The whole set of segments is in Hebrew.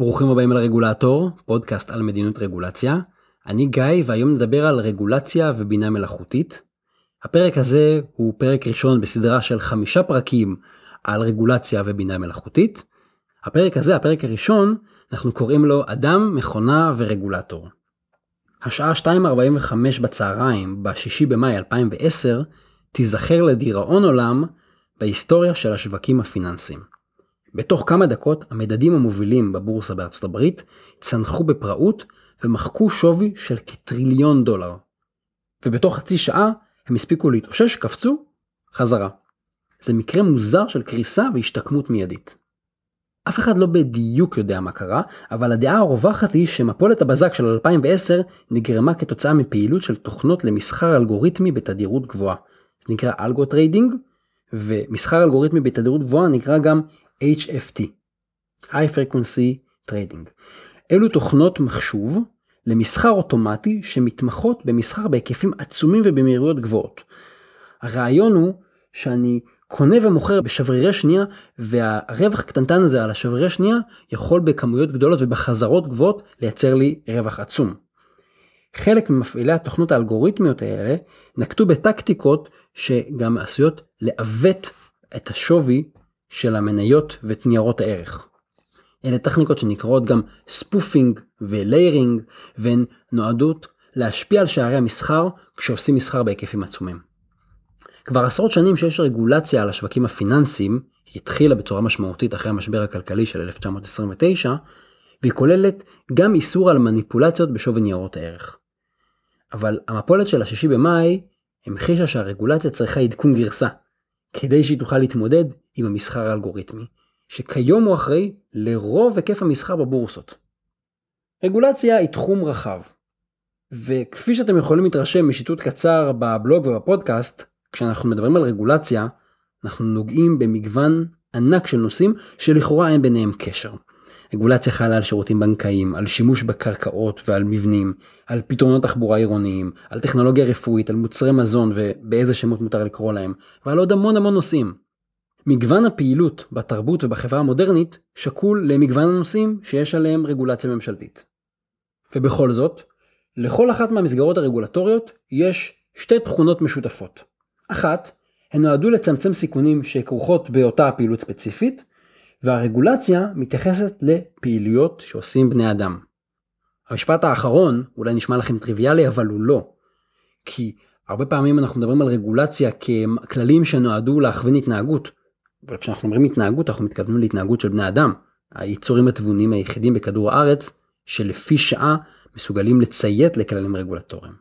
ברוכים הבאים לרגולטור, פודקאסט על מדיניות רגולציה. אני גיא והיום נדבר על רגולציה ובינה מלאכותית. הפרק הזה הוא פרק ראשון בסדרה של חמישה פרקים על רגולציה ובינה מלאכותית. הפרק הזה, הפרק הראשון, אנחנו קוראים לו אדם, מכונה ורגולטור. השעה 2.45 בצהריים, ב-6 במאי 2010, תיזכר לדיראון עולם בהיסטוריה של השווקים הפיננסיים. בתוך כמה דקות המדדים המובילים בבורסה בארצות הברית צנחו בפראות ומחקו שווי של כטריליון דולר. ובתוך חצי שעה הם הספיקו להתאושש, קפצו, חזרה. זה מקרה מוזר של קריסה והשתקמות מיידית. אף אחד לא בדיוק יודע מה קרה, אבל הדעה הרווחת היא שמפולת הבזק של 2010 נגרמה כתוצאה מפעילות של תוכנות למסחר אלגוריתמי בתדירות גבוהה. זה נקרא algo trading, ומסחר אלגוריתמי בתדירות גבוהה נקרא גם HFT, High Frequency Trading. אלו תוכנות מחשוב למסחר אוטומטי שמתמחות במסחר בהיקפים עצומים ובמהירויות גבוהות. הרעיון הוא שאני קונה ומוכר בשברירי שנייה והרווח הקטנטן הזה על השברירי שנייה יכול בכמויות גדולות ובחזרות גבוהות לייצר לי רווח עצום. חלק ממפעילי התוכנות האלגוריתמיות האלה נקטו בטקטיקות שגם עשויות לעוות את השווי של המניות ואת ניירות הערך. אלה טכניקות שנקראות גם spoofing ו layering והן נועדות להשפיע על שערי המסחר כשעושים מסחר בהיקפים עצומים. כבר עשרות שנים שיש רגולציה על השווקים הפיננסיים, היא התחילה בצורה משמעותית אחרי המשבר הכלכלי של 1929, והיא כוללת גם איסור על מניפולציות בשווי ניירות הערך. אבל המפולת של השישי במאי המחישה שהרגולציה צריכה עדכון גרסה, כדי שהיא תוכל להתמודד עם המסחר האלגוריתמי, שכיום הוא אחראי לרוב היקף המסחר בבורסות. רגולציה היא תחום רחב, וכפי שאתם יכולים להתרשם משיטוט קצר בבלוג ובפודקאסט, כשאנחנו מדברים על רגולציה, אנחנו נוגעים במגוון ענק של נושאים שלכאורה אין ביניהם קשר. רגולציה חלה על שירותים בנקאיים, על שימוש בקרקעות ועל מבנים, על פתרונות תחבורה עירוניים, על טכנולוגיה רפואית, על מוצרי מזון ובאיזה שמות מותר לקרוא להם, ועל עוד המון המון נושאים. מגוון הפעילות בתרבות ובחברה המודרנית שקול למגוון הנושאים שיש עליהם רגולציה ממשלתית. ובכל זאת, לכל אחת מהמסגרות הרגולטוריות יש שתי תכונות משותפות. אחת, הן נועדו לצמצם סיכונים שכרוכות באותה הפעילות ספציפית, והרגולציה מתייחסת לפעילויות שעושים בני אדם. המשפט האחרון אולי נשמע לכם טריוויאלי אבל הוא לא. כי הרבה פעמים אנחנו מדברים על רגולציה ככללים שנועדו להכווין התנהגות. אבל כשאנחנו אומרים התנהגות אנחנו מתכוונים להתנהגות של בני אדם. היצורים התבונים היחידים בכדור הארץ שלפי שעה מסוגלים לציית לכללים רגולטוריים.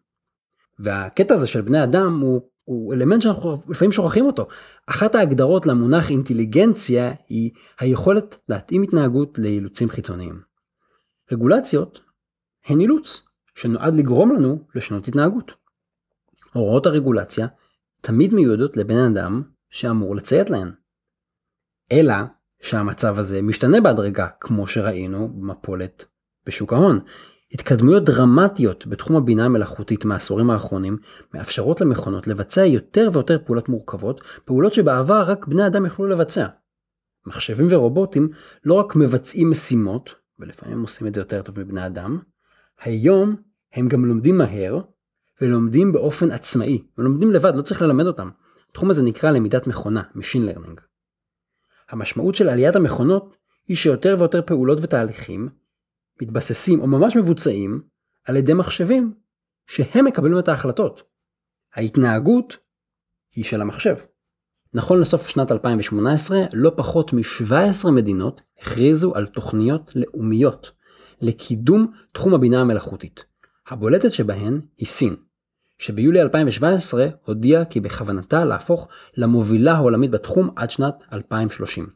והקטע הזה של בני אדם הוא הוא אלמנט שאנחנו לפעמים שוכחים אותו. אחת ההגדרות למונח אינטליגנציה היא היכולת להתאים התנהגות לאילוצים חיצוניים. רגולציות הן אילוץ שנועד לגרום לנו לשנות התנהגות. הוראות הרגולציה תמיד מיועדות לבן אדם שאמור לציית להן. אלא שהמצב הזה משתנה בהדרגה כמו שראינו במפולת בשוק ההון. התקדמויות דרמטיות בתחום הבינה המלאכותית מהעשורים האחרונים מאפשרות למכונות לבצע יותר ויותר פעולות מורכבות, פעולות שבעבר רק בני אדם יכלו לבצע. מחשבים ורובוטים לא רק מבצעים משימות, ולפעמים עושים את זה יותר טוב מבני אדם, היום הם גם לומדים מהר, ולומדים באופן עצמאי, ולומדים לבד, לא צריך ללמד אותם. התחום הזה נקרא למידת מכונה, Machine Learning. המשמעות של עליית המכונות היא שיותר ויותר פעולות ותהליכים מתבססים או ממש מבוצעים על ידי מחשבים שהם מקבלים את ההחלטות. ההתנהגות היא של המחשב. נכון לסוף שנת 2018, לא פחות מ-17 מדינות הכריזו על תוכניות לאומיות לקידום תחום הבינה המלאכותית. הבולטת שבהן היא סין, שביולי 2017 הודיעה כי בכוונתה להפוך למובילה העולמית בתחום עד שנת 2030.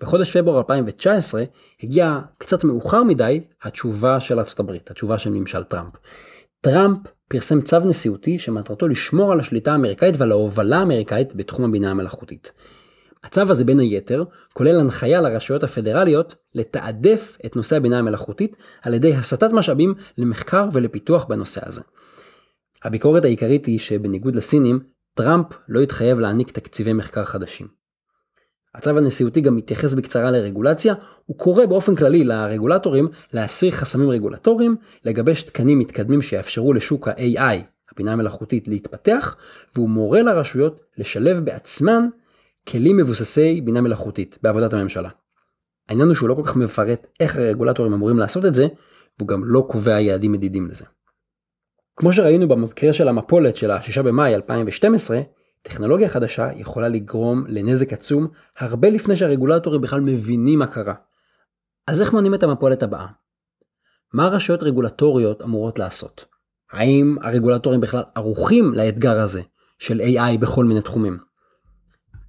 בחודש פברואר 2019 הגיעה קצת מאוחר מדי התשובה של ארצות הברית, התשובה של ממשל טראמפ. טראמפ פרסם צו נשיאותי שמטרתו לשמור על השליטה האמריקאית ועל ההובלה האמריקאית בתחום הבינה המלאכותית. הצו הזה בין היתר כולל הנחיה לרשויות הפדרליות לתעדף את נושא הבינה המלאכותית על ידי הסטת משאבים למחקר ולפיתוח בנושא הזה. הביקורת העיקרית היא שבניגוד לסינים, טראמפ לא התחייב להעניק תקציבי מחקר חדשים. הצו הנשיאותי גם מתייחס בקצרה לרגולציה, הוא קורא באופן כללי לרגולטורים להסיר חסמים רגולטוריים, לגבש תקנים מתקדמים שיאפשרו לשוק ה-AI, הבינה המלאכותית, להתפתח, והוא מורה לרשויות לשלב בעצמן כלים מבוססי בינה מלאכותית בעבודת הממשלה. העניין הוא שהוא לא כל כך מפרט איך הרגולטורים אמורים לעשות את זה, והוא גם לא קובע יעדים מדידים לזה. כמו שראינו במקרה של המפולת של ה-6 במאי 2012, טכנולוגיה חדשה יכולה לגרום לנזק עצום הרבה לפני שהרגולטורים בכלל מבינים מה קרה. אז איך מונים את המפולת הבאה? מה הרשויות רגולטוריות אמורות לעשות? האם הרגולטורים בכלל ערוכים לאתגר הזה של AI בכל מיני תחומים?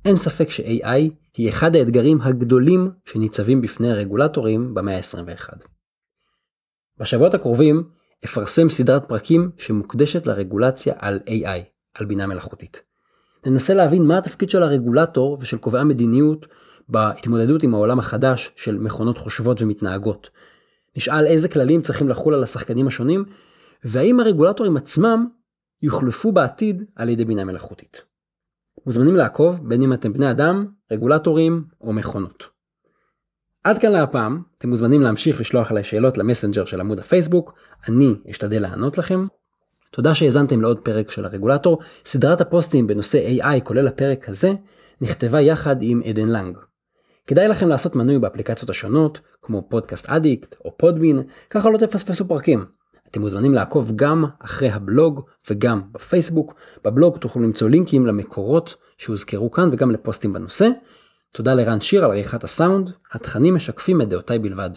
אין ספק ש-AI היא אחד האתגרים הגדולים שניצבים בפני הרגולטורים במאה ה-21. בשבועות הקרובים אפרסם סדרת פרקים שמוקדשת לרגולציה על AI, על בינה מלאכותית. ננסה להבין מה התפקיד של הרגולטור ושל קובעי המדיניות בהתמודדות עם העולם החדש של מכונות חושבות ומתנהגות. נשאל איזה כללים צריכים לחול על השחקנים השונים, והאם הרגולטורים עצמם יוחלפו בעתיד על ידי בינה מלאכותית. מוזמנים לעקוב בין אם אתם בני אדם, רגולטורים או מכונות. עד כאן להפעם, אתם מוזמנים להמשיך לשלוח עליי שאלות למסנג'ר של עמוד הפייסבוק, אני אשתדל לענות לכם. תודה שהאזנתם לעוד פרק של הרגולטור, סדרת הפוסטים בנושא AI כולל הפרק הזה, נכתבה יחד עם עדן לנג. כדאי לכם לעשות מנוי באפליקציות השונות, כמו פודקאסט אדיקט או פודבין, ככה לא תפספסו פרקים. אתם מוזמנים לעקוב גם אחרי הבלוג וגם בפייסבוק. בבלוג תוכלו למצוא לינקים למקורות שהוזכרו כאן וגם לפוסטים בנושא. תודה לרן שיר על עריכת הסאונד, התכנים משקפים את דעותיי בלבד.